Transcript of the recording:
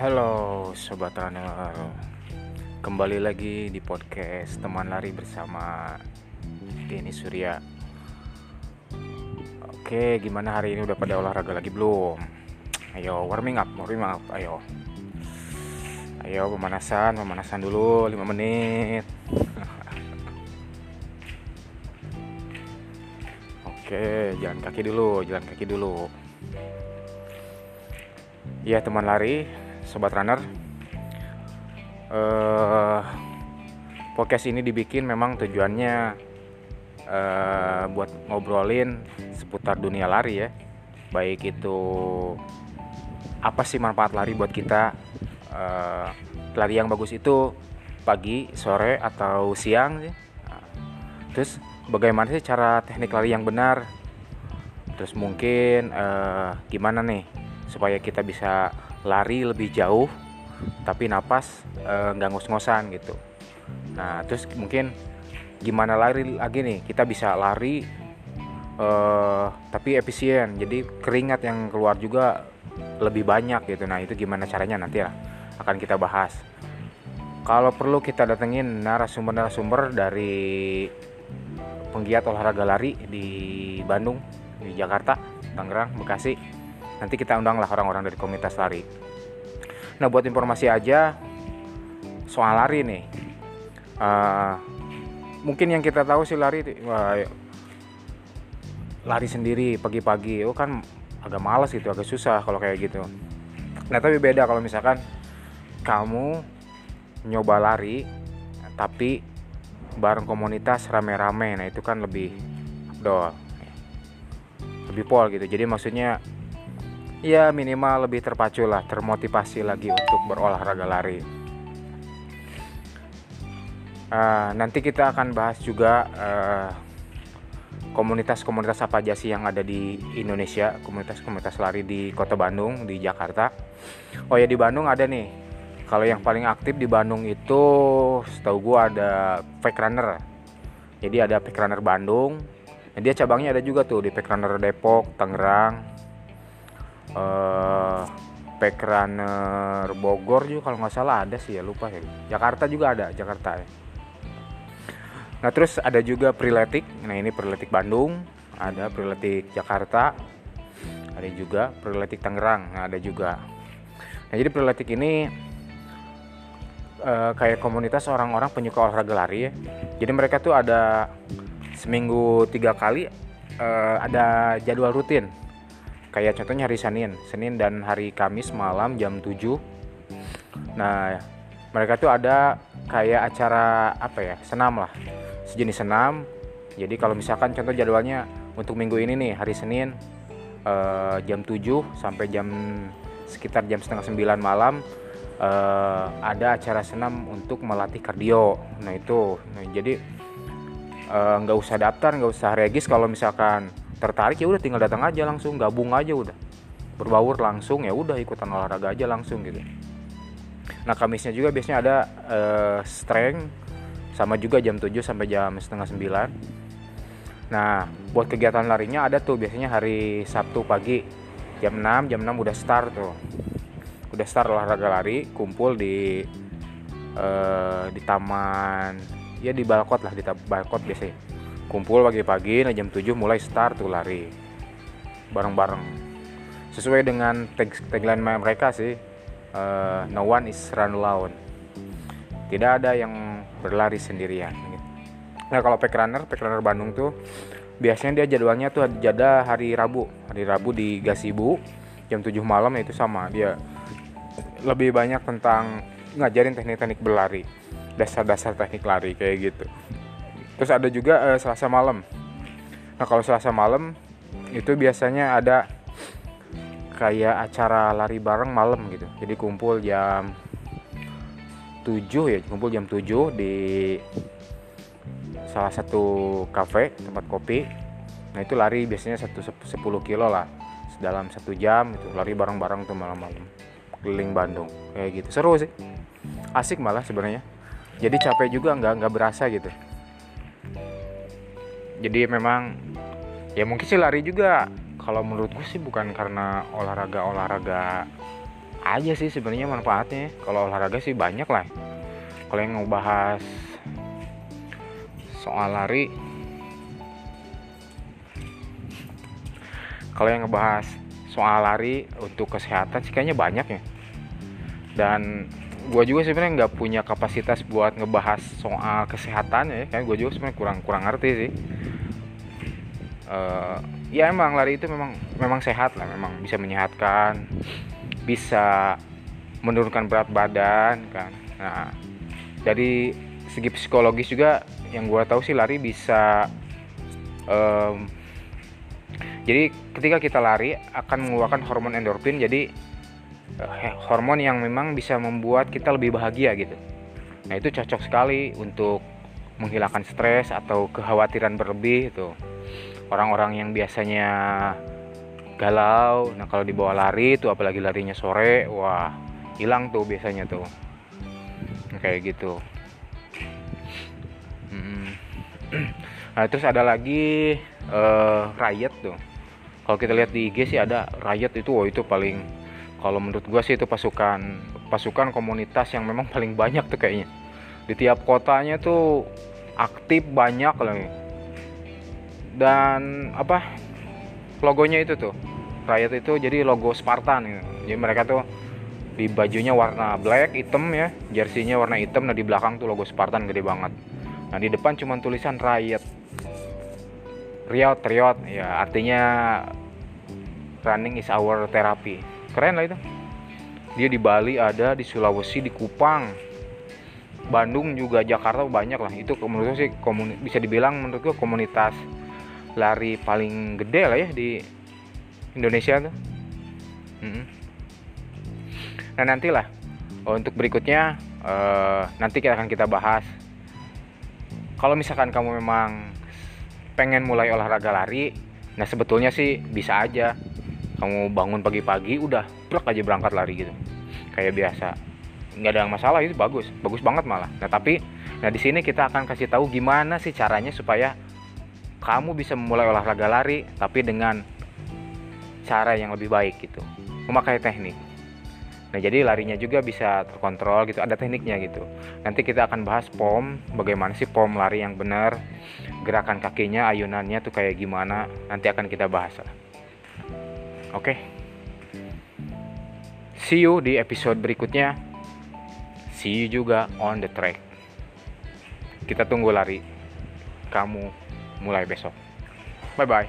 Halo Sobat Runner Kembali lagi di podcast Teman Lari bersama Denny Surya. Oke gimana hari ini? Udah pada olahraga lagi belum? Ayo warming up, warming up, ayo. Ayo pemanasan, pemanasan dulu 5 menit. Oke jalan kaki dulu, jalan kaki dulu. Ya teman lari, sobat runner. Uh, podcast ini dibikin memang tujuannya uh, buat ngobrolin seputar dunia lari ya. Baik itu apa sih manfaat lari buat kita? Uh, lari yang bagus itu pagi, sore atau siang sih. Terus bagaimana sih cara teknik lari yang benar? Terus mungkin uh, gimana nih supaya kita bisa lari lebih jauh tapi napas eh, nggak e, ngos-ngosan gitu. Nah terus mungkin gimana lari lagi nih? Kita bisa lari e, tapi efisien. Jadi keringat yang keluar juga lebih banyak gitu. Nah itu gimana caranya nanti ya akan kita bahas. Kalau perlu kita datengin narasumber-narasumber dari penggiat olahraga lari di Bandung di Jakarta Tangerang Bekasi nanti kita undang lah orang-orang dari komunitas lari. Nah buat informasi aja soal lari nih. Uh, mungkin yang kita tahu sih lari uh, lari sendiri pagi-pagi oh kan agak males gitu agak susah kalau kayak gitu. Nah tapi beda kalau misalkan kamu nyoba lari tapi bareng komunitas rame-rame. Nah itu kan lebih do lebih pol gitu. Jadi maksudnya ya minimal lebih terpacu lah termotivasi lagi untuk berolahraga lari. Uh, nanti kita akan bahas juga uh, komunitas-komunitas apa aja sih yang ada di Indonesia komunitas-komunitas lari di kota Bandung di Jakarta. Oh ya di Bandung ada nih. Kalau yang paling aktif di Bandung itu setahu gua ada Fake Runner. Jadi ada Fake Runner Bandung. Dia cabangnya ada juga tuh di Fake Runner Depok Tangerang uh, Runner Bogor juga kalau nggak salah ada sih ya lupa ya. Jakarta juga ada Jakarta ya. Nah terus ada juga Priletik nah ini Priletik Bandung ada Priletik Jakarta ada juga Priletik Tangerang nah ada juga. Nah jadi Priletik ini uh, kayak komunitas orang-orang penyuka olahraga lari ya. Jadi mereka tuh ada seminggu tiga kali uh, ada jadwal rutin kayak contohnya hari Senin. Senin dan hari Kamis malam jam 7 nah mereka tuh ada kayak acara apa ya? Senam lah. Sejenis senam. Jadi kalau misalkan contoh jadwalnya untuk minggu ini nih hari Senin eh, jam 7 sampai jam sekitar jam setengah 9 malam eh, ada acara senam untuk melatih kardio. Nah itu. Nah, jadi eh, nggak eh, usah daftar nggak usah regis kalau misalkan tertarik ya udah tinggal datang aja langsung gabung aja udah. Berbaur langsung ya udah ikutan olahraga aja langsung gitu. Nah kamisnya juga biasanya ada uh, strength sama juga jam 7 sampai jam setengah 9 nah buat kegiatan larinya ada tuh biasanya hari Sabtu pagi. Jam 6 jam 6 udah start tuh. Udah start olahraga lari kumpul di uh, di taman. Ya di balkot lah di balkot biasanya kumpul pagi-pagi nah jam 7 mulai start tuh lari. Bareng-bareng. Sesuai dengan tag tagline mereka sih uh, no one is run alone. Tidak ada yang berlari sendirian. Nah kalau pack runner pack runner Bandung tuh biasanya dia jadwalnya tuh jada hari Rabu. Hari Rabu di Gasibu jam 7 malam itu sama. Dia lebih banyak tentang ngajarin teknik-teknik berlari. Dasar-dasar teknik lari kayak gitu terus ada juga uh, Selasa malam. Nah kalau Selasa malam itu biasanya ada kayak acara lari bareng malam gitu. Jadi kumpul jam 7 ya kumpul jam 7 di salah satu cafe tempat kopi. Nah itu lari biasanya satu 10 kilo lah dalam satu jam itu lari bareng-bareng tuh malam-malam keliling Bandung kayak gitu. Seru sih. Asik malah sebenarnya. Jadi capek juga nggak nggak berasa gitu jadi memang ya mungkin sih lari juga. Kalau menurutku sih bukan karena olahraga olahraga aja sih sebenarnya manfaatnya. Kalau olahraga sih banyak lah. Kalau yang ngebahas soal lari kalau yang ngebahas soal lari untuk kesehatan sih kayaknya banyak ya. Dan gue juga sebenarnya nggak punya kapasitas buat ngebahas soal kesehatan ya. Kan gue juga sebenarnya kurang kurang ngerti sih uh, ya emang lari itu memang memang sehat lah memang bisa menyehatkan bisa menurunkan berat badan kan. Nah dari segi psikologis juga yang gue tahu sih lari bisa um, jadi ketika kita lari akan mengeluarkan hormon endorfin jadi uh, hormon yang memang bisa membuat kita lebih bahagia gitu. Nah itu cocok sekali untuk menghilangkan stres atau kekhawatiran berlebih itu orang-orang yang biasanya galau nah kalau dibawa lari itu apalagi larinya sore wah hilang tuh biasanya tuh. Kayak gitu. Nah terus ada lagi uh, riot tuh. Kalau kita lihat di IG sih ada riot itu wah itu paling kalau menurut gua sih itu pasukan pasukan komunitas yang memang paling banyak tuh kayaknya. Di tiap kotanya tuh aktif banyak lagi dan apa logonya itu tuh. Riot itu jadi logo Spartan gitu. jadi mereka tuh di bajunya warna black hitam ya. Jersinya warna hitam nah di belakang tuh logo Spartan gede banget. Nah di depan cuma tulisan riot. Riot riot. Ya artinya running is our therapy. Keren lah itu. Dia di Bali ada di Sulawesi di Kupang. Bandung juga Jakarta banyak lah. Itu menurut sih komuni, bisa dibilang menurut gue komunitas lari paling gede lah ya di Indonesia tuh. Mm-hmm. nah nantilah. Oh, untuk berikutnya uh, nanti kita akan kita bahas. Kalau misalkan kamu memang pengen mulai olahraga lari nah sebetulnya sih bisa aja. Kamu bangun pagi-pagi udah plek aja berangkat lari gitu. Kayak biasa. Nggak ada masalah itu bagus. Bagus banget malah. Nah tapi nah di sini kita akan kasih tahu gimana sih caranya supaya kamu bisa memulai olahraga lari tapi dengan cara yang lebih baik gitu. Memakai teknik. Nah jadi larinya juga bisa terkontrol gitu ada tekniknya gitu. Nanti kita akan bahas pom bagaimana sih pom lari yang benar gerakan kakinya ayunannya tuh kayak gimana nanti akan kita bahas. Lah oke. Okay? see you di episode berikutnya. See you juga on the track. Kita tunggu lari kamu mulai besok. Bye bye.